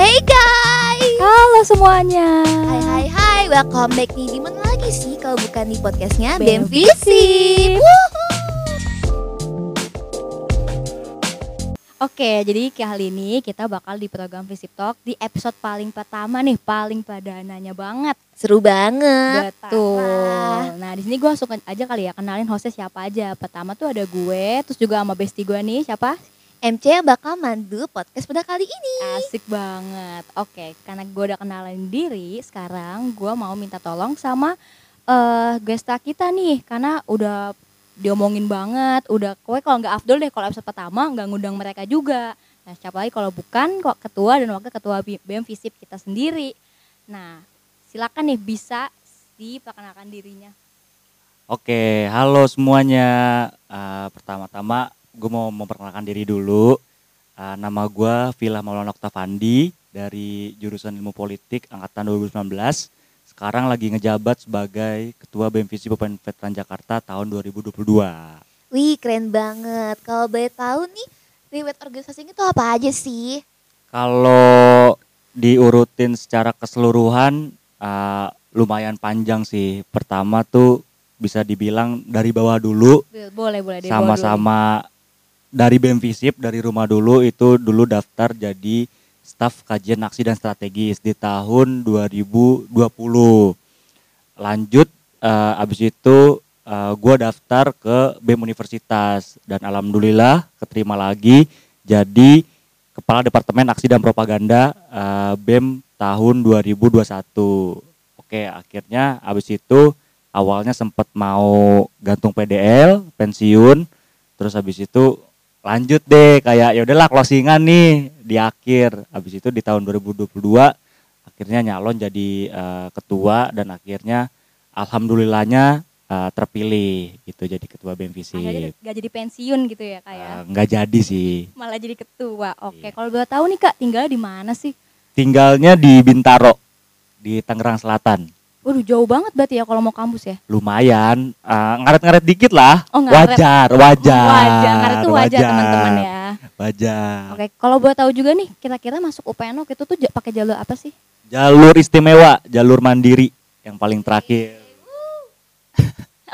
Hey guys. Halo semuanya. Hai hai hai, welcome back nih di mana lagi sih kalau bukan di podcastnya BEM Visip. Oke, jadi kali ini kita bakal di program Visip Talk di episode paling pertama nih, paling padananya banget. Seru banget. Betul. Nah, di sini gue langsung aja kali ya kenalin hostnya siapa aja. Pertama tuh ada gue, terus juga sama bestie gue nih, siapa? MC yang bakal mandu podcast pada kali ini. Asik banget. Oke, karena gue udah kenalin diri, sekarang gue mau minta tolong sama eh gesta kita nih, karena udah diomongin banget, udah kowe kalau nggak Abdul deh kalau episode pertama nggak ngundang mereka juga. Nah, siapa lagi kalau bukan kok ketua dan wakil ketua B- BEM Visip kita sendiri. Nah, silakan nih bisa diperkenalkan dirinya. Oke, halo semuanya. Eh, Pertama-tama gue mau memperkenalkan diri dulu. Eh, nama gue Vila Maulana Oktavandi dari jurusan Ilmu Politik angkatan 2019. Sekarang lagi ngejabat sebagai Ketua BMVC Pemain Veteran Jakarta tahun 2022. Wih, keren banget. Kalau boleh tahu nih, riwayat organisasinya itu apa aja sih? Kalau diurutin secara keseluruhan eh, lumayan panjang sih. Pertama tuh bisa dibilang dari bawah dulu Boleh, boleh sama-sama dari BEM Visip dari rumah dulu itu dulu daftar jadi staf kajian aksi dan strategis di tahun 2020 lanjut eh, abis itu eh, gua daftar ke BEM Universitas dan alhamdulillah keterima lagi jadi kepala departemen aksi dan propaganda eh, BEM tahun 2021 oke akhirnya abis itu awalnya sempat mau gantung PDL pensiun terus habis itu lanjut deh kayak ya udahlah closingan nih di akhir habis itu di tahun 2022 akhirnya nyalon jadi eh, ketua dan akhirnya alhamdulillahnya eh, terpilih gitu jadi ketua BEM Visip Akhirnya nggak jadi pensiun gitu ya kak ya? Eh, nggak jadi sih Malah jadi ketua. Oke, Iya. kalau boleh tahu nih kak, tinggal di mana sih? tinggalnya di Bintaro di Tangerang Selatan Waduh, jauh banget berarti ya kalau mau kampus ya? lumayan eh, ngaret-ngaret dikit lah Oh, ngaret. wajar wajar Wajar, ngaret tuh wajar teman-teman ya. wajar Oke, kalau boleh tahu juga nih, kira-kira masuk UPN waktu itu tuh pakai jalur apa sih? jalur istimewa jalur mandiri yang paling terakhir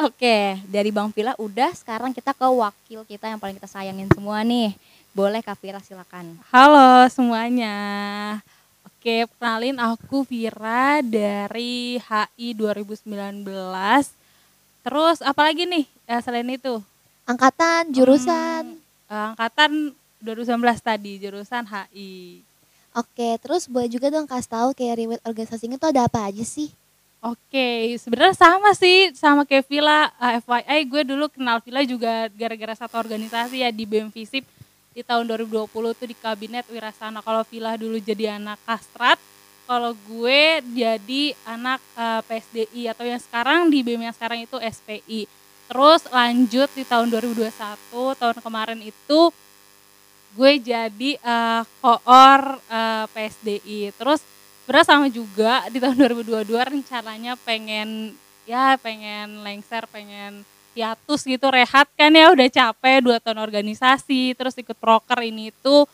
Oke, dari Bang Vila udah, sekarang kita ke wakil kita yang paling kita sayangin semua nih. Boleh Kak Vira silakan. Halo semuanya. Oke, kenalin aku Vira dari HI 2019. Terus apalagi nih eh, selain itu? Angkatan, jurusan. Eh, angkatan 2019 tadi, jurusan HI. Oke, terus boleh juga dong kasih tahu kayak riwayat organisasinya itu ada apa aja sih? Oke, sebenarnya sama sih sama kayak Vila. Eh, FYI gue dulu kenal Vila juga gara-gara satu organisasi ya di BEM Visip di tahun 2020 tuh di Kabinet Wirasana. Kalau Vila dulu jadi anak kastrat, kalau gue jadi anak eh, PSDI atau yang sekarang di BEM yang sekarang itu SPI. Terus lanjut di tahun 2021, tahun kemarin itu gue jadi eh, koor eh, PSDI. Terus sebenarnya sama juga di tahun 2022 rencananya pengen ya pengen lengser pengen hiatus gitu rehat kan ya udah capek dua tahun organisasi terus ikut proker ini itu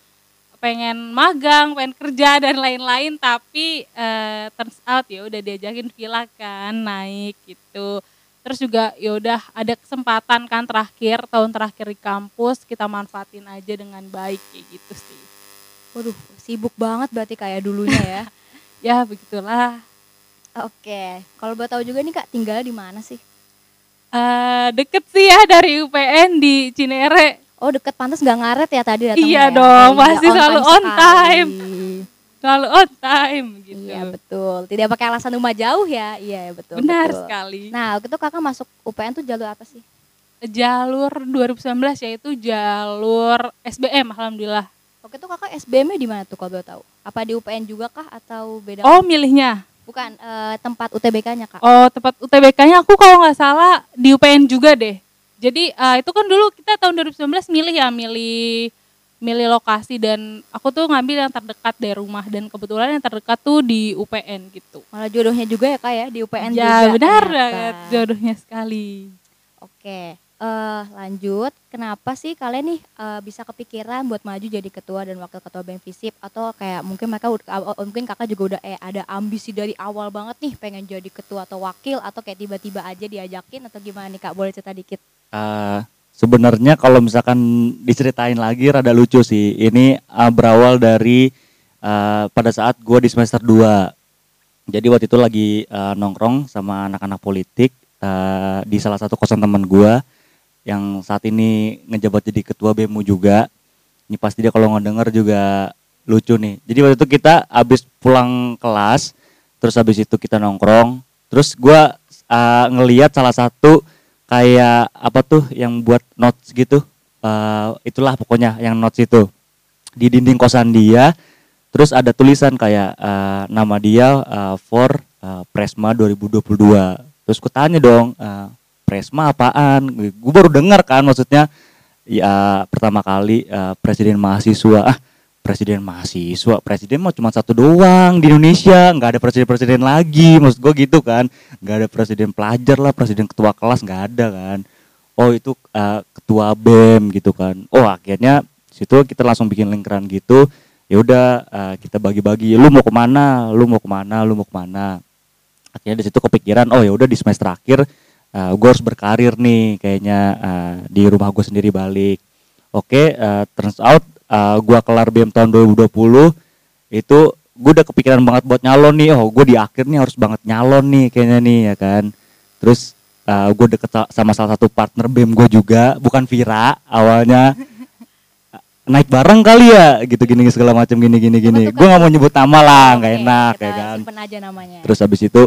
pengen magang pengen kerja dan lain-lain tapi eh, turns out ya udah diajakin villa kan naik gitu terus juga ya udah ada kesempatan kan terakhir tahun terakhir di kampus kita manfaatin aja dengan baik kayak gitu sih Waduh, sibuk banget berarti kayak dulunya ya. ya begitulah Oke, kalau boleh tahu juga nih Kak, tinggal di mana sih? Eh, deket sih ya dari UPN di Cinere. Oh, deket pantas nggak ngaret ya tadi datangnya Iya ya? dong, Oh, pasti selalu on time. Selalu on time gitu. Iya betul, tidak pakai alasan rumah jauh ya. Iya betul. Benar betul. sekali. Nah, waktu itu kakak masuk UPN tuh jalur apa sih? Jalur 2019 yaitu jalur SBM alhamdulillah. Waktu itu kakak SBM-nya di mana tuh kalau boleh tahu? Apa di UPN juga kah atau beda? Oh, milihnya. Bukan eh, tempat UTBK-nya kak. Oh, tempat UTBK-nya aku kalau nggak salah di UPN juga deh. Jadi eh, itu kan dulu kita tahun 2019 milih ya, milih milih lokasi dan aku tuh ngambil yang terdekat dari rumah dan kebetulan yang terdekat tuh di UPN gitu. Malah jodohnya juga ya kak ya di UPN juga. ya benar ternyata. banget jodohnya sekali. Oke, eh lanjut, kenapa sih kalian nih eh, bisa kepikiran buat maju jadi ketua dan wakil ketua BEM Visip atau kayak mungkin mereka eh, mungkin kakak juga udah eh, ada ambisi dari awal banget nih pengen jadi ketua atau wakil atau kayak tiba-tiba aja diajakin atau gimana nih kak boleh cerita dikit? Eh, sebenarnya kalau misalkan diceritain lagi rada lucu sih. Ini eh, berawal dari eh, pada saat gue di semester 2. Jadi waktu itu lagi eh, nongkrong sama anak-anak politik eh, di salah satu kosan teman gue yang saat ini ngejabat jadi ketua BEMU juga. Ini pasti dia kalau ngedenger juga lucu nih. Jadi waktu itu kita habis pulang kelas, terus habis itu kita nongkrong, terus gua uh, ngeliat salah satu kayak apa tuh yang buat notes gitu. Uh, itulah pokoknya yang notes itu di dinding kosan dia. Terus ada tulisan kayak uh, nama dia uh, for uh, Presma 2022. Terus ku tanya dong, uh, Presma apaan? Gue baru dengar kan maksudnya ya pertama kali uh, presiden mahasiswa ah presiden mahasiswa presiden mah cuma satu doang di Indonesia. Nggak ada presiden-presiden lagi maksud gue gitu kan. Nggak ada presiden pelajar lah presiden ketua kelas nggak ada kan. Oh itu uh, ketua bem gitu kan. Oh akhirnya situ kita langsung bikin lingkaran gitu. Ya udah uh, kita bagi-bagi lu mau ke mana? Lu mau ke mana? Lu mau ke mana? Akhirnya di situ kepikiran oh ya udah di semester akhir uh, gue harus berkarir nih kayaknya uh, di rumah gue sendiri balik. Oke uh, turns out uh, gue kelar BM tahun 2020 itu gue udah kepikiran banget buat nyalon nih. Oh gue di akhir nih harus banget nyalon nih kayaknya nih ya kan? Terus uh, gue deket sa- sama salah satu partner BEM gue juga bukan Vira awalnya naik bareng kali ya gitu gini segala macam gini gini gini. Gue nggak mau nyebut nama lah nggak Oke, enak kita ya kan? aja namanya. terus habis itu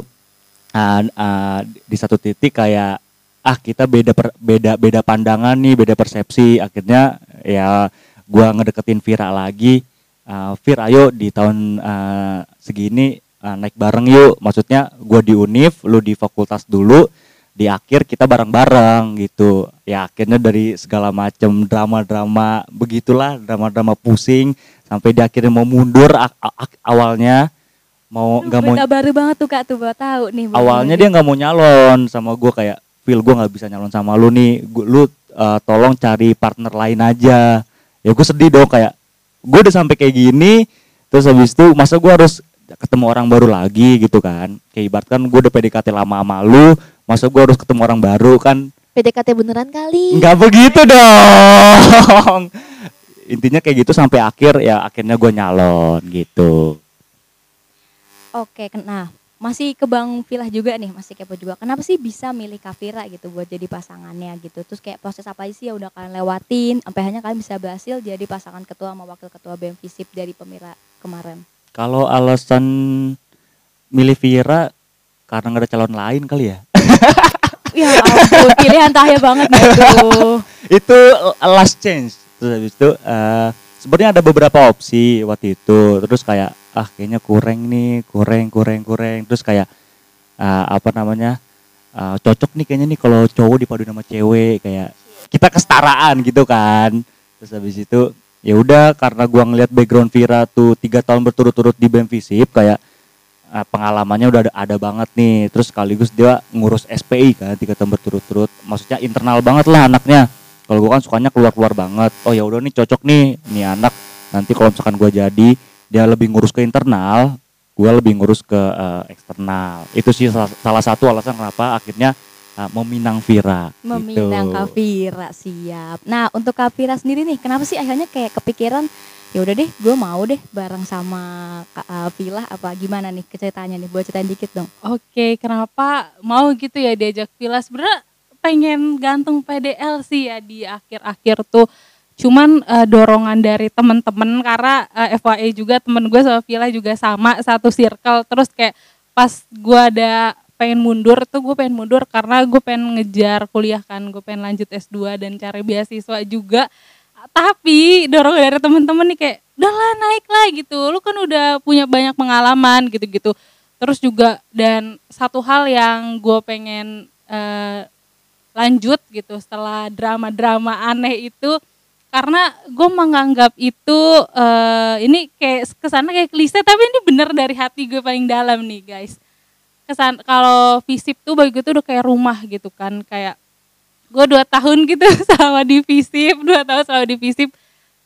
ah, ah, di satu titik kayak ah kita beda per- beda beda pandangan nih beda persepsi. Akhirnya ya gua ngedeketin Vira lagi. Ah, Vir ayo di tahun ah, segini ah, naik bareng yuk. Maksudnya gua di Unif lu di fakultas dulu di akhir kita bareng-bareng gitu. Ya akhirnya dari segala macam drama-drama begitulah drama-drama pusing sampai di akhirnya mau mundur awalnya mau nggak mau baru banget tuh kak tuh baru tahu nih. awalnya dia nggak mau nyalon sama gue kayak Phil gue nggak bisa nyalon sama lu nih. Gua- lu uh, tolong cari partner lain aja. Ya gue sedih dong kayak gue udah sampai kayak gini terus habis itu masa gue harus ketemu orang baru lagi gitu kan. Kayak ibarat kan gue udah PDKT lama sama lu masa gue harus ketemu orang baru kan? PDKT beneran kali. nggak begitu dong. Intinya kayak gitu sampai akhir ya akhirnya gue nyalon gitu Oke, nah masih ke Bang Filah juga nih, masih kepo juga. Kenapa sih bisa milih Kavira gitu buat jadi pasangannya gitu? Terus kayak proses apa sih yang udah kalian lewatin, sampai akhirnya kalian bisa berhasil jadi pasangan ketua sama wakil ketua BEM Visip dari pemira kemarin. Kalau alasan milih Vira karena nggak ada calon lain kali ya. Ya ampun, pilihan tahya banget gitu. itu last chance. Terus habis itu eh, sebenarnya ada beberapa opsi waktu itu. Terus kayak ah kayaknya kurang nih, kurang kurang kurang. Terus kayak eh, apa namanya? eh, cocok nih kayaknya nih kalau cowok dipadu sama cewek kayak kita kesetaraan gitu kan. Terus habis itu ya udah karena gua ngeliat background Vira tuh tiga tahun berturut-turut di BEM Visip kayak uh, pengalamannya udah ada, ada banget nih terus sekaligus dia ngurus SPI kan tiga tahun berturut-turut maksudnya internal banget lah anaknya kalau gua kan sukanya keluar-keluar banget oh ya udah nih cocok nih nih anak nanti kalau misalkan gua jadi dia lebih ngurus ke internal gua lebih ngurus ke uh, eksternal itu sih salah, salah satu alasan kenapa akhirnya uh, meminang Vira Meminang gitu. Kavira siap. Nah untuk Kavira sendiri nih, kenapa sih akhirnya kayak kepikiran ya udah deh, gue mau deh bareng sama Kak uh, Vila apa gimana nih ceritanya nih? Boleh ceritain dikit dong. Oke, kenapa mau gitu ya diajak Villa? Sebenarnya pengen gantung PDL sih ya di akhir-akhir tuh. Cuman eh, dorongan dari temen-temen karena eh, FYI juga temen gue sama Villa juga sama satu circle. Terus kayak pas gue ada pengen mundur tuh gue pengen mundur karena gue pengen ngejar kuliah kan. Gue pengen lanjut S2 dan cari beasiswa juga. Tapi dorongan dari temen-temen nih kayak udahlah naik lah gitu. Lu kan udah punya banyak pengalaman gitu-gitu terus juga dan satu hal yang gue pengen eh, lanjut gitu setelah drama-drama aneh itu karena gue menganggap itu eh, ini kayak ke sana kayak klise tapi ini bener dari hati gue paling dalam nih guys. Kesan kalau visip tuh bagi gue tuh udah kayak rumah gitu kan kayak gue dua tahun gitu sama di Visip dua tahun sama di Visip.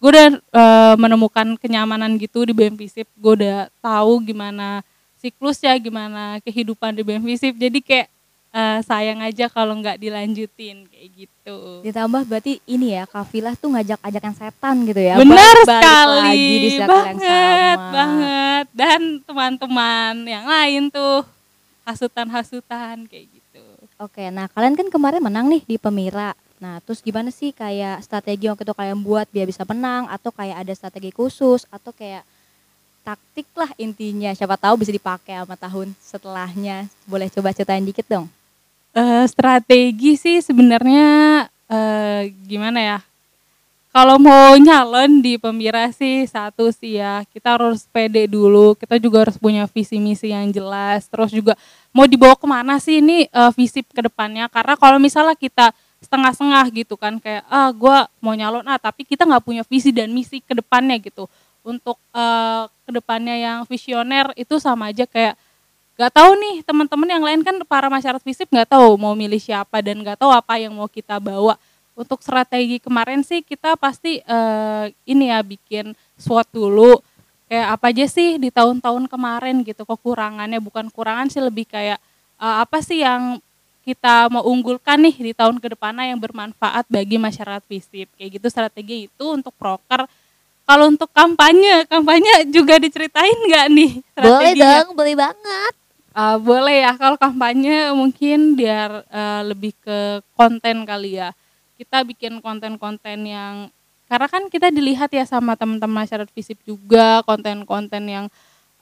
Gue udah eh, menemukan kenyamanan gitu di BM Visip. Gue udah tahu gimana siklusnya gimana kehidupan di BM Visip. Jadi kayak eh, sayang aja kalau nggak dilanjutin kayak gitu Ditambah berarti ini ya, Kafilah tuh ngajak-ajakan setan gitu ya. benar sekali lagi di banget sama. banget dan teman-teman yang lain tuh hasutan-hasutan kayak gitu Oke, nah kalian kan kemarin menang nih di Pemira. Nah, terus gimana sih kayak strategi waktu itu kalian buat biar bisa menang atau kayak ada strategi khusus atau kayak taktik lah intinya. Siapa tahu bisa dipakai sama tahun setelahnya. Boleh coba ceritain dikit dong. Eh, strategi sih sebenarnya eh, gimana ya? Kalau mau nyalon di Pemira sih satu sih ya kita harus pede dulu. Kita juga harus punya visi misi yang jelas. Terus juga mau dibawa ke mana sih ini eh, visi ke depannya? Karena kalau misalnya kita setengah-setengah gitu kan kayak ah gue mau nyalon ah tapi kita nggak punya visi dan misi ke depannya gitu. Untuk eh, ke depannya yang visioner itu sama aja kayak nggak tahu nih teman-teman yang lain kan para masyarakat visip nggak tahu mau milih siapa dan nggak tahu apa yang mau kita bawa. Untuk strategi kemarin sih kita pasti eh, ini ya bikin SWOT dulu. Kayak apa aja sih di tahun-tahun kemarin gitu kekurangannya. Bukan kurangan sih lebih kayak eh, apa sih yang kita mau unggulkan nih di tahun ke depannya yang bermanfaat bagi masyarakat visip kayak gitu strategi itu untuk proker kalau untuk kampanye kampanye juga diceritain nggak nih Boleh strateginya? dong, boleh banget. Uh, boleh ya kalau kampanye mungkin biar uh, lebih ke konten kali ya. Kita bikin konten-konten yang karena kan kita dilihat ya sama teman-teman masyarakat visip juga konten-konten yang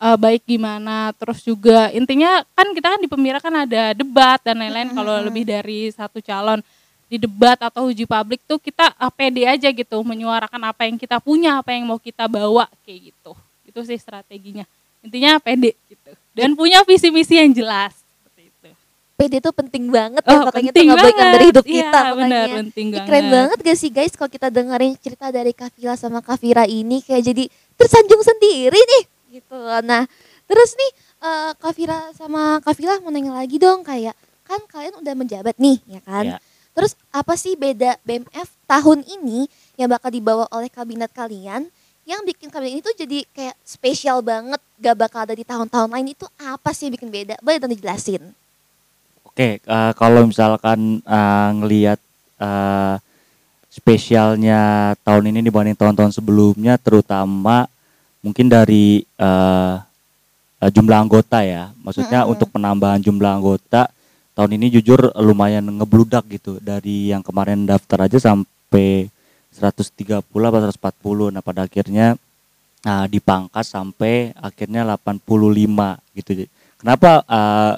uh, baik gimana terus juga intinya kan kita kan di pemira kan ada debat dan lain-lain kalau lebih dari satu calon di debat atau uji publik tuh kita uh, pede aja gitu menyuarakan apa yang kita punya apa yang mau kita bawa kayak gitu. Itu sih strateginya. Intinya pede gitu dan punya visi misi yang jelas seperti itu PD itu penting banget ya, Oh, makanya itu penting ngabaikan dari hidup Iya, kita benar, makanya. penting Ih, banget. keren banget gak sih guys kalau kita dengerin cerita dari Kavila sama Kavira ini kayak jadi tersanjung sendiri nih gitu. Nah, terus nih eh, Kavira sama Kavila mau nanya lagi dong kayak kan kalian udah menjabat nih ya kan? Iya. Terus apa sih beda BMF tahun ini yang bakal dibawa oleh kabinet kalian yang bikin kabinet ini tuh jadi kayak spesial banget gak bakal ada di tahun-tahun lain itu apa sih yang bikin beda? Boleh dong dijelasin? Oke, eh, kalau misalkan eh, ngelihat eh, spesialnya tahun ini dibanding tahun-tahun sebelumnya, terutama mungkin dari eh, jumlah anggota ya. Maksudnya Mm-mm. untuk penambahan jumlah anggota tahun ini jujur lumayan ngebludak gitu dari yang kemarin daftar aja sampai 130 atau 140. Nah pada akhirnya nah, dipangkas sampai akhirnya 85 gitu. Kenapa eh,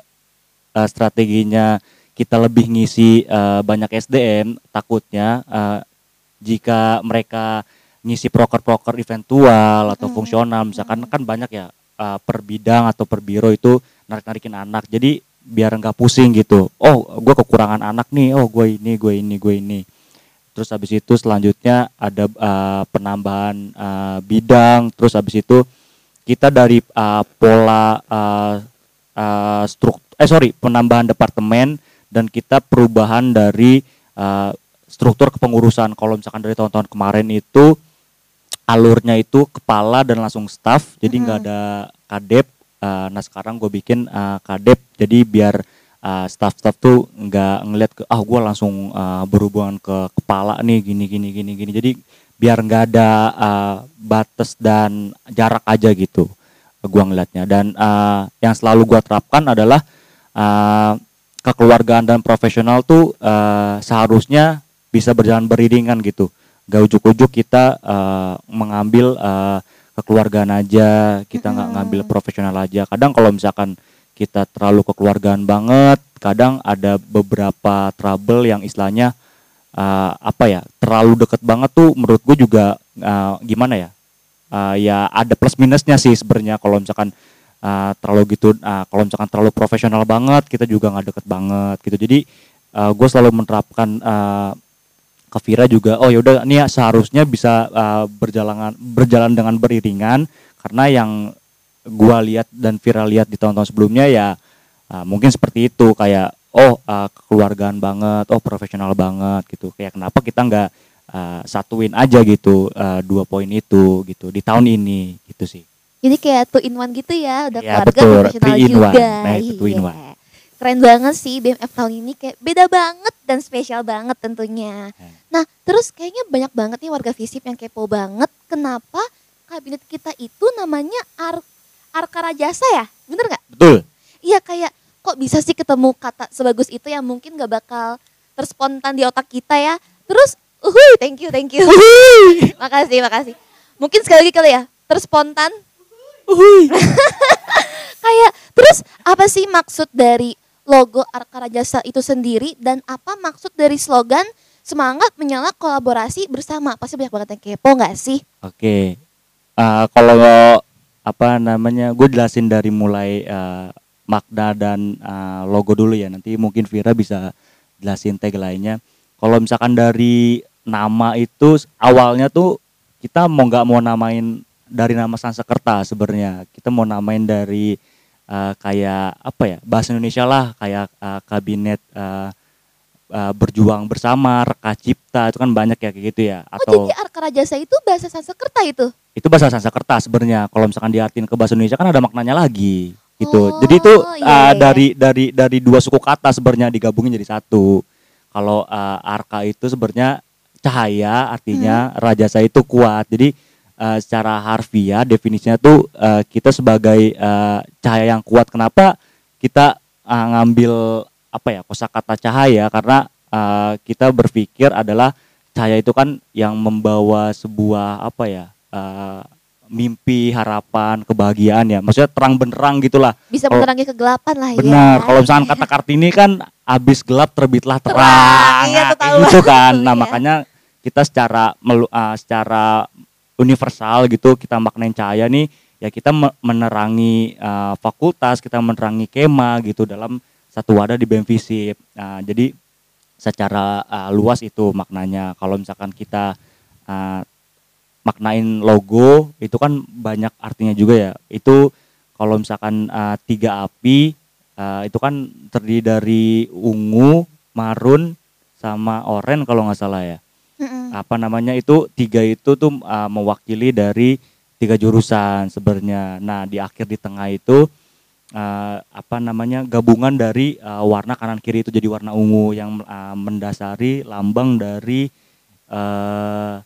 eh, strateginya kita lebih ngisi eh, banyak SDM takutnya eh, jika mereka ngisi proker-proker eventual atau Mm-mm. fungsional misalkan kan banyak ya eh, per bidang atau per biro itu narik-narikin anak jadi biar nggak pusing gitu oh gue kekurangan anak nih oh gue ini gue ini gue ini terus habis itu selanjutnya ada eh, penambahan eh, bidang. Terus habis itu kita dari eh, pola eh, eh, struk eh sorry penambahan departemen dan kita perubahan dari eh, struktur kepengurusan. Kalau misalkan dari tahun-tahun kemarin itu alurnya itu kepala dan langsung staff. Jadi nggak Mm-mm. ada kadep. Eh, nah sekarang gue bikin eh, kadep. Jadi biar eh, staff-staff tuh nggak ngeliat ke ah gue langsung eh, berhubungan ke kepala nih gini gini gini gini. Jadi biar nggak ada eh, batas dan jarak aja gitu gua ngelihatnya dan eh, yang selalu gua terapkan adalah eh, kekeluargaan dan profesional tuh eh, seharusnya bisa berjalan beriringan gitu. Gak ujuk-ujuk kita eh, mengambil eh, kekeluargaan aja kita nggak ngambil profesional aja. Kadang kalau misalkan kita terlalu kekeluargaan banget. Kadang ada beberapa trouble yang istilahnya eh, apa ya terlalu deket banget tuh menurut gue juga eh, gimana ya Eh, ya ada plus minusnya sih sebenarnya kalau misalkan eh, terlalu gitu eh, kalau misalkan terlalu profesional banget kita juga nggak deket banget gitu. Jadi gue selalu menerapkan eh, ke Vira juga oh yaudah ini ya seharusnya bisa eh, berjalan berjalan dengan beriringan. Karena yang gua lihat dan Vira lihat di tahun-tahun sebelumnya ya eh, mungkin seperti itu kayak oh uh, kekeluargaan banget, oh profesional banget gitu. Kayak kenapa kita nggak uh, satuin aja gitu uh, dua poin itu gitu di tahun ini gitu sih. Jadi kayak two in one gitu ya, udah Ya, keluarga betul. profesional Three in juga. one. Nah, itu two in Iya. one. Keren banget sih BMF tahun ini kayak beda banget dan spesial banget tentunya. Hmm. Nah, terus kayaknya banyak banget nih warga Visip yang kepo banget kenapa kabinet kita itu namanya Ar Arkara Jasa ya? Bener nggak? Betul. Iya kayak kok bisa sih ketemu kata sebagus itu yang mungkin gak bakal terspontan di otak kita ya. Terus, uhuy, thank you, thank you. makasih, makasih. Mungkin sekali lagi kali ya, terspontan. kayak, terus apa sih maksud dari logo Arkara Jasa itu sendiri dan apa maksud dari slogan semangat menyala kolaborasi bersama? Pasti banyak banget yang kepo gak sih? Oke. Uh, kalau apa namanya, gue jelasin dari mulai uh, makna dan uh, logo dulu ya. Nanti mungkin Vira bisa jelasin tagline-nya. Kalau misalkan dari nama itu awalnya tuh kita mau nggak mau namain dari nama Sansekerta sebenarnya. Kita mau namain dari uh, kayak apa ya bahasa Indonesia lah kayak uh, kabinet uh, uh, berjuang bersama, reka cipta itu kan banyak ya kayak gitu ya. Oh jadi Arkara Jasa itu bahasa Sanskerta itu? itu bahasa Sanskerta sebenarnya kalau misalkan diartin ke bahasa Indonesia kan ada maknanya lagi gitu Oh, jadi itu iya, uh, iya, iya. dari dari dari dua suku kata sebenarnya digabungin jadi satu kalau uh, arka itu sebenarnya cahaya artinya Hmm. rajasa itu kuat jadi uh, secara harfiah definisinya tuh uh, kita sebagai uh, cahaya yang kuat kenapa kita uh, ngambil apa ya kosakata cahaya. Karena uh, kita berpikir adalah cahaya itu kan yang membawa sebuah apa ya uh, mimpi harapan kebahagiaan ya. Maksudnya terang benderang gitulah. Bisa Kalau- menerangi kegelapan lah ya. benar kalau misalkan kata kartini kan abis gelap terbitlah terang, Terang, iya, Nah, kayak gitu kan. Nah iya. makanya kita secara melu- uh, secara universal gitu kita maknain cahaya nih ya kita me- menerangi uh, fakultas kita menerangi kema gitu dalam satu wadah di BEM Visip. Nah, jadi secara uh, luas itu maknanya kalau misalkan kita uh, maknain logo itu kan banyak artinya juga ya itu kalau misalkan uh, tiga api uh, itu kan terdiri dari ungu marun sama oren kalau nggak salah ya Mm-mm. apa namanya itu tiga itu tuh uh, mewakili dari tiga jurusan sebenarnya. Nah di akhir di tengah itu uh, apa namanya gabungan dari uh, warna kanan kiri itu jadi warna ungu yang uh, mendasari lambang dari uh,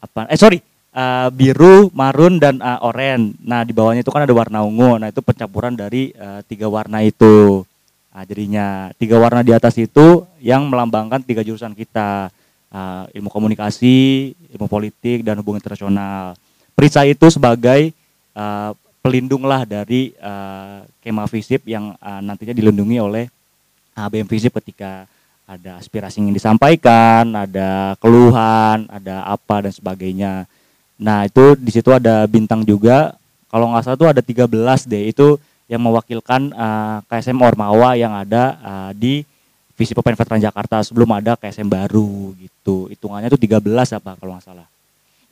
apa? Eh sorry uh, biru, marun dan uh, oren. Nah di bawahnya itu kan ada warna ungu. Nah itu pencampuran dari uh, tiga warna itu. Nah, jadinya tiga warna di atas itu yang melambangkan tiga jurusan kita uh, ilmu komunikasi, ilmu politik dan hubungan internasional. Perisai itu sebagai uh, pelindung lah dari uh, kema Visip yang uh, nantinya dilindungi oleh uh, BM Visip ketika ada aspirasi yang disampaikan, ada keluhan, ada apa dan sebagainya. Nah itu di situ ada bintang juga. Kalau nggak salah tuh ada 13 deh itu yang mewakilkan uh, KSM Ormawa yang ada uh, di visi Veteran Jakarta sebelum ada KSM baru gitu. Hitungannya tuh 13 apa kalau nggak salah.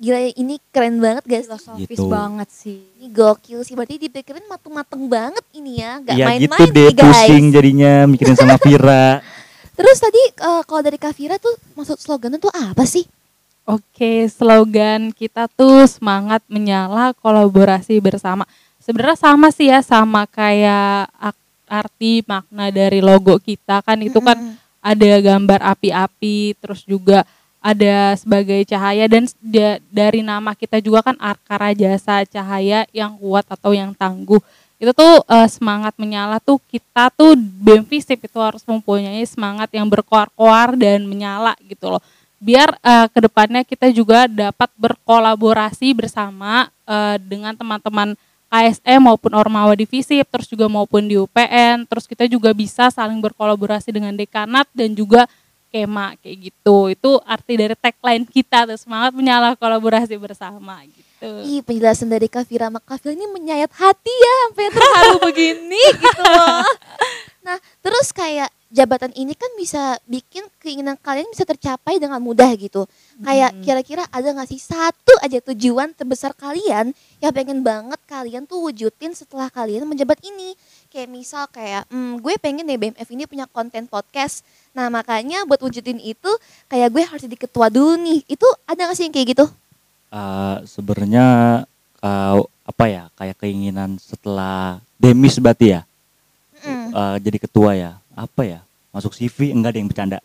Gila ini keren banget guys. Filosofis Gitu. banget sih. Ini gokil sih. Berarti dipikirin mateng-mateng banget ini ya. Gak Iya main-main gitu deh nih guys. pusing jadinya mikirin sama Vira. Terus tadi eh, kalau dari Kak Vira tuh maksud slogannya tuh apa sih? Oke, slogan kita tuh semangat menyala kolaborasi bersama. Sebenarnya sama sih ya, sama kayak ak- arti makna dari logo kita kan itu kan ada gambar api-api, terus juga ada sebagai cahaya dan dari nama kita juga kan Arkara Jasa Cahaya yang kuat atau yang tangguh. Itu tuh eh, semangat menyala tuh kita tuh BEM itu harus mempunyai semangat yang berkoar-koar dan menyala gitu loh. Biar eh, ke depannya kita juga dapat berkolaborasi bersama eh, dengan teman-teman KSM maupun Ormawa di Visip, terus juga maupun di UPN, terus kita juga bisa saling berkolaborasi dengan dekanat dan juga kema kayak gitu. Itu arti dari tagline kita tuh semangat menyala kolaborasi bersama gitu. Ih penjelasan dari Kak Vira sama Kak Vira ini menyayat hati ya sampai terharu begini gitu loh. Nah terus kayak jabatan ini kan bisa bikin keinginan kalian bisa tercapai dengan mudah gitu. Kayak Hmm. kira-kira ada gak sih satu aja tujuan terbesar kalian yang pengen banget kalian tuh wujudin setelah kalian menjabat ini. kayak misal kayak hmm, gue pengen deh BMF ini punya konten podcast. Nah makanya buat wujudin itu kayak gue harus jadi ketua dulu nih. Itu ada gak sih yang kayak gitu? Eh, sebenarnya eh, apa ya kayak keinginan setelah demis berarti ya Mm. eh, jadi ketua ya apa ya masuk CV enggak ada yang bercanda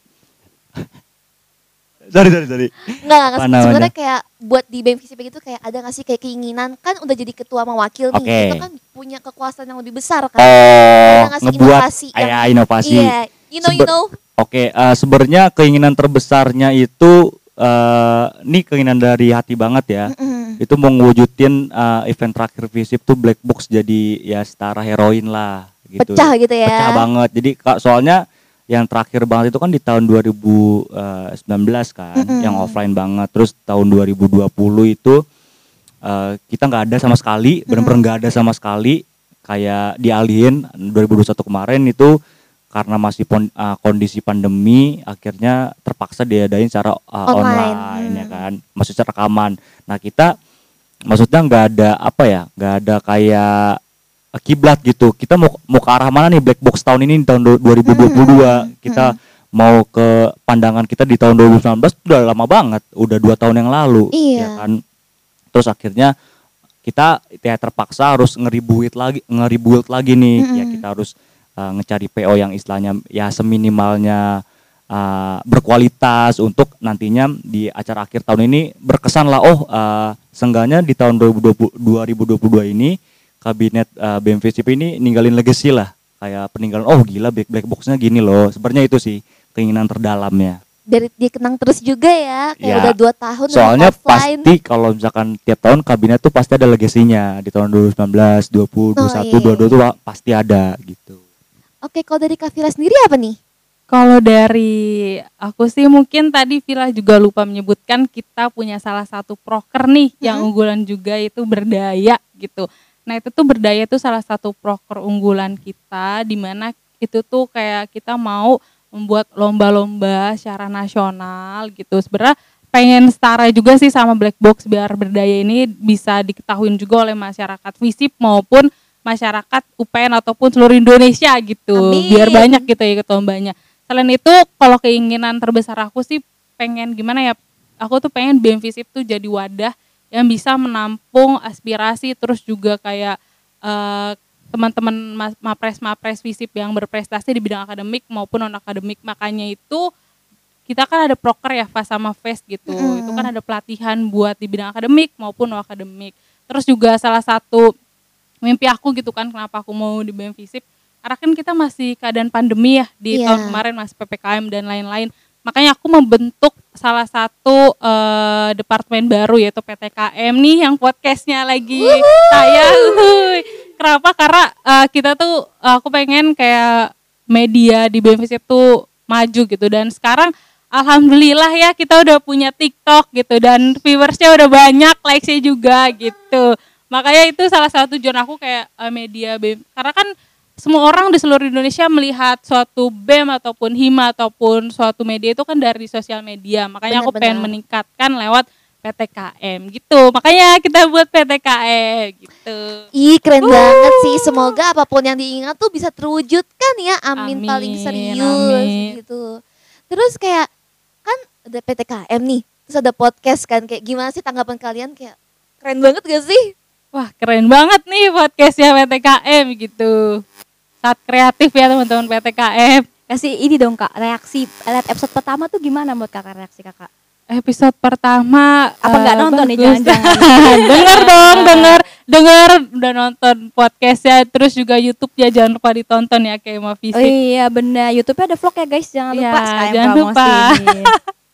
sorry sorry sorry Enggak, enggak. Sebenarnya kayak buat di BMVCP gitu kayak ada gak sih kayak keinginan kan udah jadi ketua sama wakil nih. Oke. Itu kan punya kekuasaan yang lebih besar kan. oh sih ngebuat inovasi yang- ya inovasi Iya, you know, you Sebe- know. Oke eh, sebenarnya keinginan terbesarnya itu eh ini keinginan dari hati banget ya Mm-mm. itu mau ngewujudin eh, event terakhir visip tuh black box jadi ya setara heroin lah gitu Pecah gitu ya. pecah banget jadi kak soalnya yang terakhir banget itu kan di tahun 2019 kan Mm-mm. yang offline banget terus tahun 2020 itu eh, kita nggak ada sama sekali bener-bener nggak ada sama sekali kayak dialihin 2021 kemarin itu karena masih pon- eh, kondisi pandemi akhirnya terpaksa diadain secara eh, Online. online, ya Hmm. kan? Masih secara rekaman. Nah kita maksudnya nggak ada apa ya nggak ada kayak eh, kiblat gitu. Kita mau mau ke arah mana nih? Black box tahun ini di tahun du- 2022 kita mau ke pandangan kita di tahun 2019 itu udah lama banget. Udah dua tahun yang lalu Iya. ya kan? Terus akhirnya kita ya terpaksa harus ngeribuit lagi ngeribuit lagi nih. Ya Mm-mm. kita harus uh, ngecari PO yang istilahnya ya seminimalnya uh, berkualitas untuk nantinya di acara akhir tahun ini berkesan lah oh uh, seenggaknya di tahun 2020, 2022 ini kabinet uh, BMVCP ini ninggalin legacy lah kayak peninggalan oh gila black black boxnya gini loh sebenarnya itu sih keinginan terdalamnya Dari dikenang terus juga ya. Kayak Ya. udah dua tahun soalnya offline. pasti kalau misalkan tiap tahun kabinet tuh pasti ada legasinya di tahun 2019, 20, 21, Oh, iya. 22 tuh pasti ada gitu. Oke, kalau dari Kavira sendiri apa nih? Kalau dari aku sih mungkin tadi Vila juga lupa menyebutkan kita punya salah satu proker nih yang Mm-mm. unggulan juga itu berdaya gitu. Nah itu tuh berdaya itu salah satu proker unggulan kita di mana itu tuh kayak kita mau membuat lomba-lomba secara nasional gitu. Sebenarnya pengen setara juga sih sama Black Box biar berdaya ini bisa diketahui juga oleh masyarakat FISIP maupun masyarakat UPN ataupun seluruh Indonesia gitu. Amin. Biar banyak gitu ya ikut lombanya. Selain itu kalau keinginan terbesar aku sih pengen gimana ya? Aku tuh pengen BEM Visip tuh jadi wadah yang bisa menampung aspirasi terus juga kayak eh, teman-teman mas- mapres mapres visip yang berprestasi di bidang akademik maupun non akademik makanya itu kita kan ada proker ya FAS sama FES gitu Mm-mm. itu kan ada pelatihan buat di bidang akademik maupun non akademik terus juga salah satu mimpi aku gitu kan kenapa aku mau di BEM Visip karena kan kita masih keadaan pandemi ya di Iya. tahun kemarin masih PPKM dan lain-lain. Makanya aku membentuk salah satu eh, departemen baru yaitu PTKM nih yang podcastnya lagi. Saya kenapa? Karena eh, kita tuh eh, aku pengen kayak media di BMVC tuh maju gitu. Dan sekarang alhamdulillah ya kita udah punya TikTok gitu. Dan viewersnya udah banyak likesnya juga gitu makanya itu salah satu tujuan aku kayak eh, media BEM karena kan semua orang di seluruh Indonesia melihat suatu BEM ataupun HIMA ataupun suatu media itu kan dari sosial media makanya aku pengen Benar-benar. meningkatkan lewat PTKM gitu makanya kita buat PTKM gitu Ih keren banget sih. Semoga apa pun yang diingat tuh bisa terwujudkan ya. Amin, Amin, paling serius amin. gitu. Terus kayak kan ada PTKM nih. Terus ada podcast kan kayak gimana sih tanggapan kalian kayak keren banget gak sih? Wah keren banget nih podcastnya PTKM gitu. Saat kreatif ya teman-teman PTKM. Kasih ini dong kak, reaksi lihat episode pertama tuh gimana menurut kakak reaksi kakak? Episode pertama Apa nggak eh, nonton nih jangan-jangan? denger dong, denger, denger udah nonton podcastnya, terus juga YouTube ya jangan lupa ditonton ya kayak mau Oh fisik. iya benar, YouTube-nya ada vlog ya guys, jangan Iya, lupa sekalian jangan promosi lupa.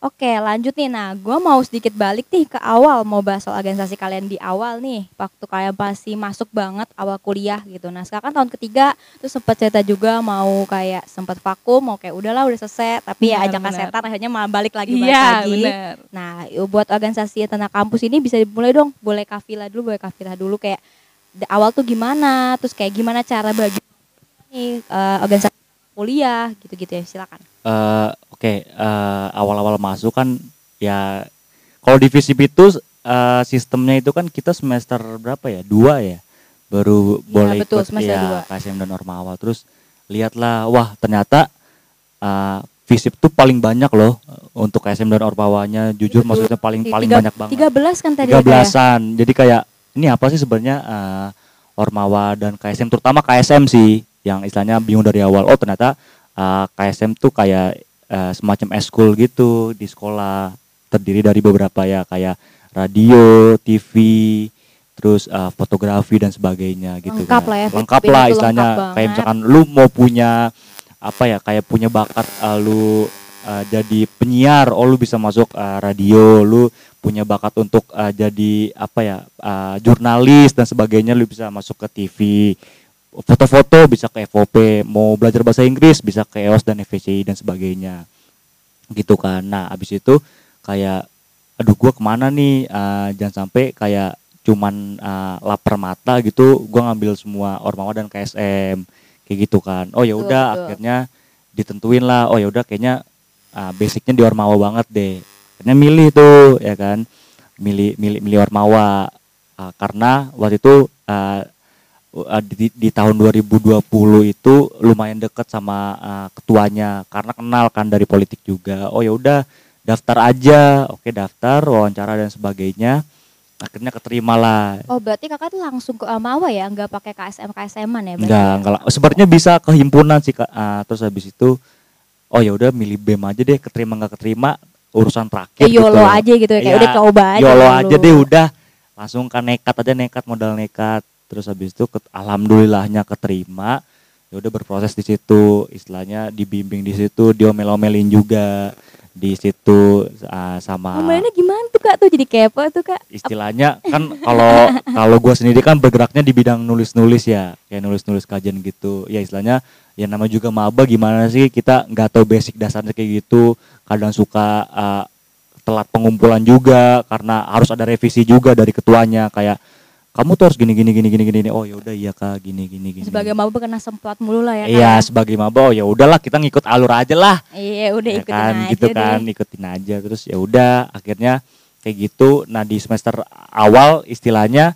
Oke lanjut nih, nah gue mau sedikit balik nih ke awal, mau bahas soal organisasi kalian di awal nih, waktu kalian masih masuk banget awal kuliah gitu. Nah sekarang kan tahun ketiga, terus sempat cerita juga mau kayak sempat vakum, mau kayak udahlah udah selesai, tapi ya ajakan setan akhirnya malah balik lagi balik Iya lagi. bener. Nah, buat organisasi tanah kampus ini bisa dimulai dong. Boleh Kafila dulu, boleh Kafila dulu kayak awal tuh gimana, terus kayak gimana cara bagi nih eh, organisasi kuliah gitu-gitu ya. Silakan. Eh, Oke, eh, awal-awal masuk kan ya kalau di FISIP itu eh, sistemnya itu kan kita semester berapa ya? Dua ya. baru Iya, boleh betul, ikut ya. KSM dan Ormawa terus lihatlah wah ternyata uh, FISIP tuh paling banyak loh uh, untuk KSM dan Ormawanya jujur Betul. maksudnya paling Tiga- paling banyak banget 13 kan tadi tiga ya, Kak, ya? belasan jadi kayak ini apa sih sebenarnya uh, Ormawa dan KSM terutama KSM sih yang istilahnya bingung dari awal. Oh ternyata uh, KSM tuh kayak uh, semacam eskul gitu di sekolah terdiri dari beberapa ya kayak radio TV terus uh, fotografi dan sebagainya gitu Lengkap kan. lah ya, lengkap lah istilahnya. lengkap kayak misalkan lu mau punya apa ya kayak punya bakat uh, lu uh, jadi penyiar oh lu bisa masuk uh, radio lu punya bakat untuk uh, jadi apa ya uh, jurnalis dan sebagainya lu bisa masuk ke TV foto-foto bisa ke FOP mau belajar bahasa Inggris bisa ke EOS dan FVCI dan sebagainya. Gitu kan. Nah abis itu kayak aduh gua ke mana nih? Uh, jangan sampai kayak cuman uh, lapar mata gitu gua ngambil semua Ormawa dan KSM kayak gitu kan. Oh ya udah akhirnya ditentuin lah. Oh ya udah kayaknya uh, basicnya di Ormawa banget deh. Akhirnya milih tuh ya kan. Milih milih milih Ormawa. Uh, karena waktu itu uh, di, di tahun 2020 itu lumayan deket sama uh, ketuanya karena kenal kan dari politik juga oh ya udah daftar aja oke daftar wawancara dan sebagainya akhirnya keterima lah Oh berarti kakak tuh langsung ke Amawa ya, nggak pakai KSM KSM-an ya? enggak ya? enggak lah. sebenarnya bisa ke himpunan sih Kak. Ah, terus habis itu oh ya udah milih BEM aja deh keterima nggak keterima urusan terakhir Eh, YOLO gitu. aja gitu ya, kayak Iya, udah coba aja. YOLO aja deh udah langsung kan nekat aja nekat modal nekat terus habis itu ket- alhamdulillahnya keterima. Ya udah berproses di situ. Istilahnya dibimbing di situ diomel-omelin juga di situ ah, sama Ngomelinnya gimana tuh kak? Tuh jadi kepo tuh kak? istilahnya kan kalau kalau gue sendiri kan bergeraknya di bidang nulis-nulis ya kayak nulis-nulis kajian gitu. Ya istilahnya ya nama juga maba gimana sih kita nggak tahu basic dasarnya kayak gitu. Kadang suka uh, telat pengumpulan juga karena harus ada revisi juga dari ketuanya. Kayak kamu tuh harus gini gini gini gini gini oh ya udah iya kak. Gini gini gini. Sebagai maba kena semprot mulu lah ya kak. iya sebagai maba oh ya udahlah kita ngikut alur aja lah. Iya udah ya ikutin kan aja gitu deh. kan ikutin aja. Terus ya udah akhirnya kayak gitu. Nah di semester awal istilahnya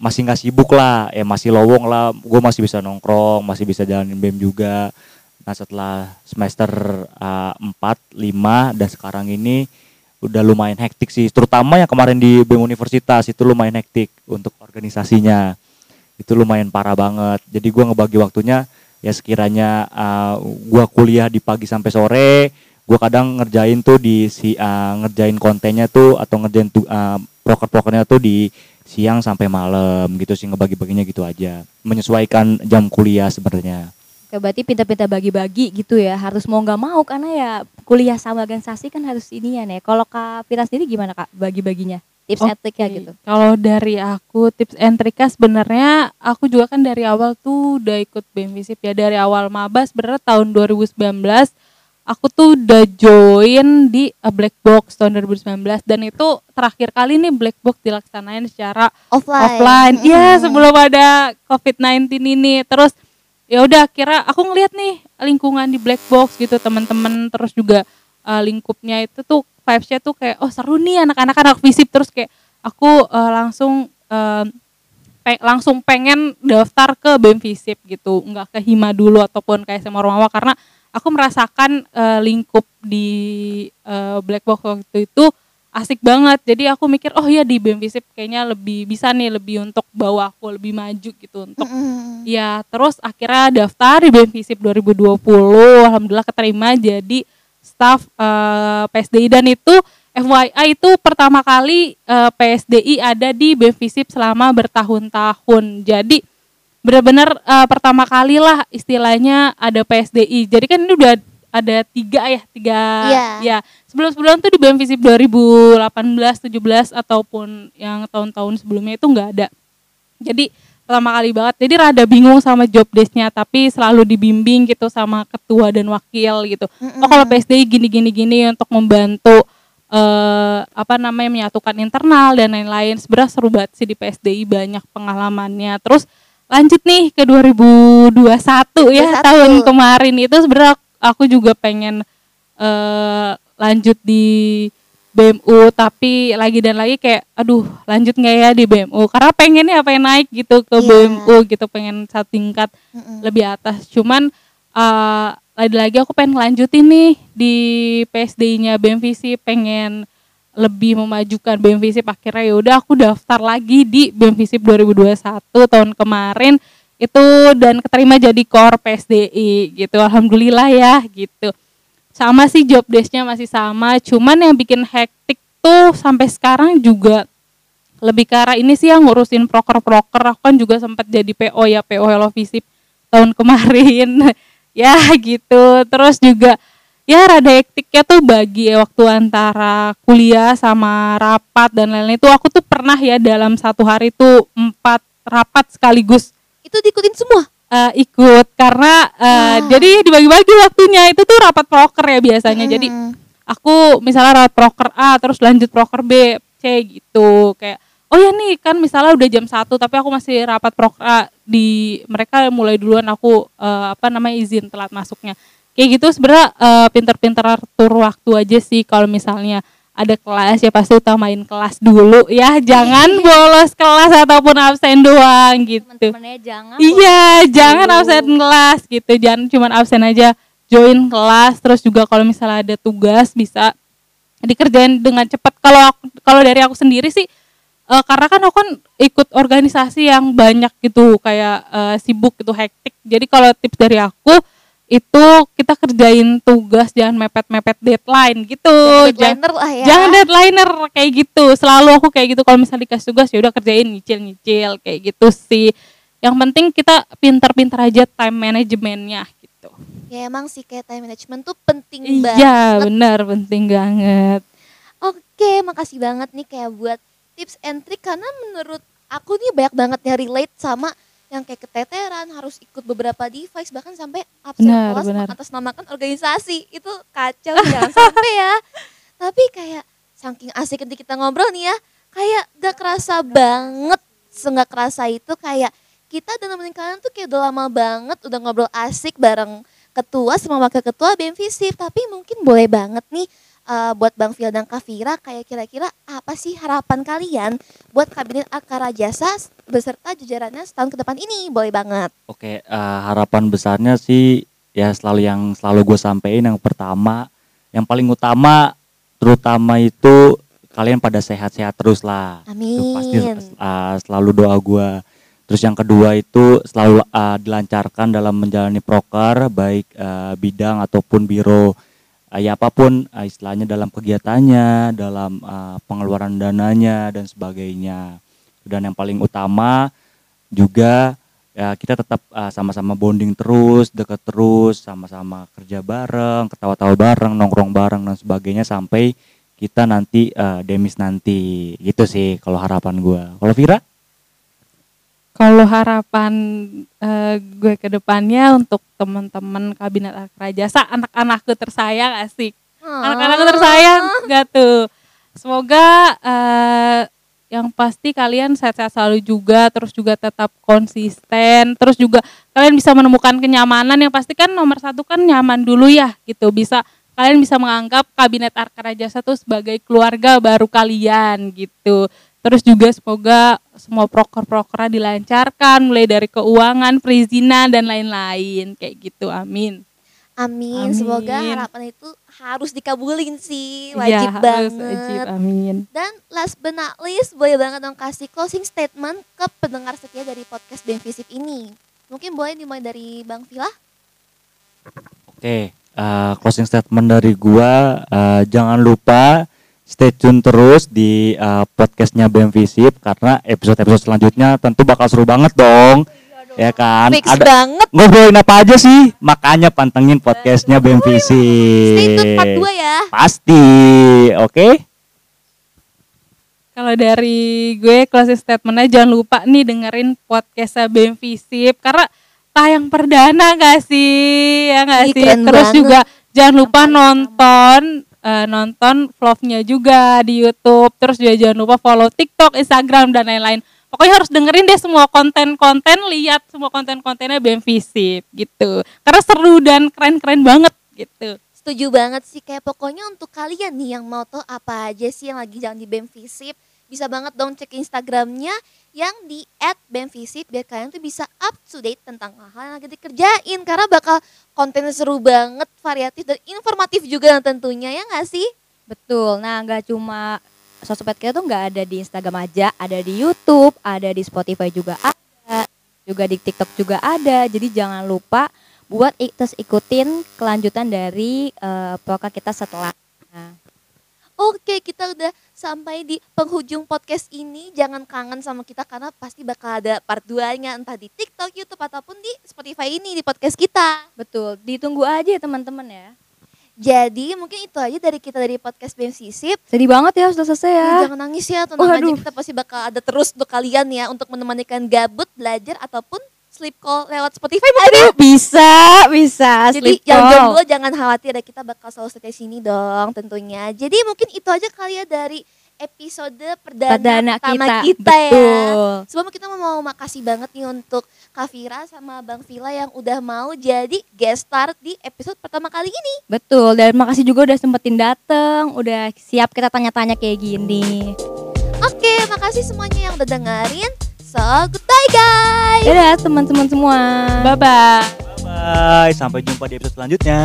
masih nggak sibuk lah. Ya masih lowong lah. Gue masih bisa nongkrong masih bisa jalanin bem juga. Nah setelah semester uh, 4 5 dan sekarang ini udah lumayan hektik sih. Terutama yang kemarin di bem universitas itu lumayan hektik untuk organisasinya. Itu lumayan parah banget. Jadi gua ngebagi waktunya ya sekiranya uh, gua kuliah di pagi sampai sore gua kadang ngerjain tuh di si uh, ngerjain kontennya tuh atau ngerjain tuh uh, proker-prokernya tuh di siang sampai malam. Gitu sih ngebagi-baginya gitu aja. Menyesuaikan jam kuliah sebenarnya Oke, berarti pinta-pinta bagi-bagi gitu ya harus mau nggak mau karena ya kuliah sama organisasi kan harus ini ya nih. Kalau kak Fira sendiri gimana kak bagi-baginya? Tips and triknya Oke, gitu. Kalau dari aku tips and triknya sebenarnya aku juga kan dari awal tuh udah ikut BEM Visip ya dari awal maba sebenarnya tahun 2019 aku tuh udah join di Black Box tahun 2019 dan itu terakhir kali nih Black Box dilaksanain secara offline. offline. Iya, Mm. sebelum ada COVID-19 ini. Terus ya udah kira aku ngeliat nih lingkungan di black box gitu teman-teman terus juga uh, lingkupnya itu tuh vibesnya tuh kayak oh seru nih anak-anak anak visip. Terus kayak aku uh, langsung uh, pe- langsung pengen daftar ke BEM Visip gitu. Nggak ke Hima dulu ataupun kayak SMA Ormawa karena aku merasakan uh, lingkup di uh, black box waktu itu asik banget jadi aku mikir oh ya di BEM Visip kayaknya lebih bisa nih lebih untuk bawa aku lebih maju gitu untuk Mm-mm. Ya, terus akhirnya daftar di BEM Visip 2020. Alhamdulillah keterima jadi staff eh, PSDI dan itu FYI itu pertama kali eh, PSDI ada di BEM Visip selama bertahun-tahun. Jadi benar-benar eh, pertama kali lah istilahnya ada PSDI. Jadi kan ini udah ada tiga ya, tiga Iya. ya. Sebelum-sebelum tuh di BEM Visip 2018, 17 ataupun yang tahun-tahun sebelumnya itu nggak ada. Jadi pertama kali banget jadi rada bingung sama job desknya tapi selalu dibimbing gitu sama ketua dan wakil gitu oh kalau PSDI gini gini gini untuk membantu eh apa namanya menyatukan internal dan lain-lain sebenarnya seru banget sih di PSDI banyak pengalamannya terus lanjut nih ke 2021 ya 21. tahun kemarin itu sebenarnya aku juga pengen eh lanjut di BMU tapi lagi dan lagi kayak aduh lanjut nggak ya di BMU karena pengennya pengen naik gitu ke Iya. BMU gitu pengen satu tingkat Mm-mm. lebih atas cuman eh, lagi-lagi aku pengen lanjutin nih di PSD-nya BMVC pengen lebih memajukan BMVC akhirnya ya udah aku daftar lagi di BMVC 2021 tahun kemarin itu dan keterima jadi core PSDI gitu. Alhamdulillah ya gitu. Sama sih job desk-nya masih sama. Cuman yang bikin hektik tuh sampai sekarang juga lebih ke ini sih yang ngurusin proker-proker. Aku kan juga sempat jadi PO ya PO Hello Visip tahun kemarin. Ya gitu. Terus juga ya rada hektiknya tuh bagi waktu antara kuliah sama rapat dan lain-lain. Itu aku tuh pernah ya dalam satu hari tuh empat rapat sekaligus Itu diikutin semua. eh, ikut karena eh, Wah. jadi dibagi-bagi waktunya itu tuh rapat proker ya biasanya jadi Mm. aku misalnya rawat proker A terus lanjut proker B C gitu kayak oh ya nih kan misalnya udah jam 1 tapi aku masih rapat proker A di mereka mulai duluan aku eh, apa namanya izin telat masuknya kayak gitu sebenarnya eh, pinter-pinter atur waktu aja sih kalau misalnya ada kelas ya pasti utamain kelas dulu ya jangan bolos kelas ataupun absen doang gitu Teman-temannya jangan Iya, jangan dulu. absen kelas gitu. Jangan cuma absen aja, join kelas. Terus juga kalau misalnya ada tugas bisa dikerjain dengan cepat. Kalau kalau dari aku sendiri sih eh, karena kan aku kan ikut organisasi yang banyak gitu, kayak eh, sibuk gitu, hektik. Jadi kalau tips dari aku itu kita kerjain tugas jangan mepet-mepet deadline gitu. Jangan Deadliner lah ya. Jangan deadliner kayak gitu. Selalu aku kayak gitu kalau misalnya dikasih tugas ya udah kerjain nyicil-nyicil kayak gitu sih. Yang penting kita pinter-pinter aja time manajemennya gitu. Ya emang sih kayak time management tuh penting banget. Iya, benar penting banget. Oke, makasih banget nih kayak buat tips and trick karena menurut aku nih banyak banget yang relate sama yang kayak keteteran harus ikut beberapa device bahkan sampai absen Benar, kelas benar. atas namakan organisasi. Itu kacau jangan sampai ya. Tapi kayak saking asik ketika kita ngobrol nih ya kayak gak kerasa banget seenggak kerasa itu kayak kita udah nemenin kalian tuh kayak udah lama banget udah ngobrol asik bareng ketua sama wakil ketua BEM Visip tapi mungkin boleh banget nih eh, buat Bang Fil dan Kavira kayak kira-kira apa sih harapan kalian buat kabinet Akara Jasa beserta jajarannya setahun ke depan ini boleh banget Oke, eh, harapan besarnya sih ya selalu yang selalu gue sampein yang pertama, yang paling utama terutama itu kalian pada sehat-sehat terus lah. Itu pasti amin eh, selalu doa gue. Terus yang kedua itu selalu eh, dilancarkan dalam menjalani proker baik eh, bidang ataupun biro ya apa pun eh, istilahnya dalam kegiatannya, dalam eh, pengeluaran dananya dan sebagainya. Dan yang paling utama juga ya kita tetap uh, sama-sama bonding terus, deket terus, sama-sama kerja bareng, ketawa-tawa bareng, nongkrong bareng dan sebagainya sampai kita nanti uh, demis nanti. Gitu sih kalau harapan gua. Kalau Vira? Kalau harapan eh, gue ke depannya untuk teman-teman kabinet Akra Jasa, anak-anakku tersayang asik. Anak-anakku tersayang enggak tuh. Semoga eh, yang pasti kalian sehat-sehat selalu juga, terus juga tetap konsisten, terus juga kalian bisa menemukan kenyamanan yang pasti kan nomor satu kan nyaman dulu ya gitu. Bisa kalian bisa menganggap kabinet Akra Jasa tuh sebagai keluarga baru kalian gitu. Terus juga semoga semua proker-prokernya dilancarkan mulai dari keuangan, perizinan dan lain-lain kayak gitu. Amin. Amin. Amin. Semoga harapan itu harus dikabulin sih. Ya, Wajib harus banget. wajib. Amin. Dan last but not least, boleh banget dong kasih closing statement ke pendengar setia dari podcast BEM ini. Mungkin boleh dimulai dari Bang Vila? Oke, uh, closing statement dari gua uh, jangan lupa stay tune terus di uh, podcastnya BM Visip karena episode-episode selanjutnya tentu bakal seru banget dong. Ya kan? Fix Ada banget. ngobrolin apa aja sih? Makanya pantengin podcastnya BM Visip. Stay tune part 2 ya. Pasti, oke? Kalau dari gue closing statementnya jangan lupa nih dengerin podcastnya BEM Visip karena tayang perdana gak sih ya gak Ih, sih terus banget. juga jangan lupa nonton eh, nonton vlognya juga di YouTube terus juga jangan lupa follow TikTok Instagram dan lain-lain. Pokoknya harus dengerin deh semua konten-konten lihat semua konten-kontennya BEM Visip gitu. Karena seru dan keren-keren banget gitu. Setuju banget sih kayak pokoknya untuk kalian nih yang mau tahu apa aja sih yang lagi jalan di BEM Visip bisa banget dong cek Instagramnya yang di @bemvisip biar kalian tuh bisa up to date tentang hal-hal yang lagi dikerjain karena bakal konten seru banget, variatif dan informatif juga tentunya ya nggak sih? Betul. Nah, nggak cuma sosmed kita tuh nggak ada di Instagram aja, ada di YouTube, ada di Spotify juga ada, juga di TikTok juga ada. Jadi jangan lupa buat terus ikutin kelanjutan dari program kita setelah. Nah, Oke, kita udah sampai di penghujung podcast ini. Jangan kangen sama kita karena pasti bakal ada part 2-nya entah di TikTok, YouTube ataupun di Spotify ini di podcast kita. betul. Ditunggu aja ya teman-teman ya. Jadi mungkin itu aja dari kita dari podcast BEM Sisip. Sedih banget ya sudah selesai ya. Jangan nangis ya, tenang aja Waduh. kita pasti bakal ada terus untuk kalian ya untuk menemani kalian gabut, belajar ataupun sleep call lewat Spotify mungkin ya. Aduh, bisa, bisa. Jadi sleep yang jomblo jangan khawatir ya kita bakal selalu stay sini dong tentunya. Jadi mungkin itu aja kali ya dari episode perdana, Perdana pertama kita, kita, ya. Sebelum kita mau makasih banget nih untuk Kak Vira sama Bang Vila yang udah mau jadi guest star di episode pertama kali ini. Betul, dan makasih juga udah sempetin dateng, udah siap kita tanya-tanya kayak gini. Oke, makasih semuanya yang udah dengerin. So, goodbye guys. Dadah teman-teman semua. Bye bye. Bye, sampai jumpa di episode selanjutnya.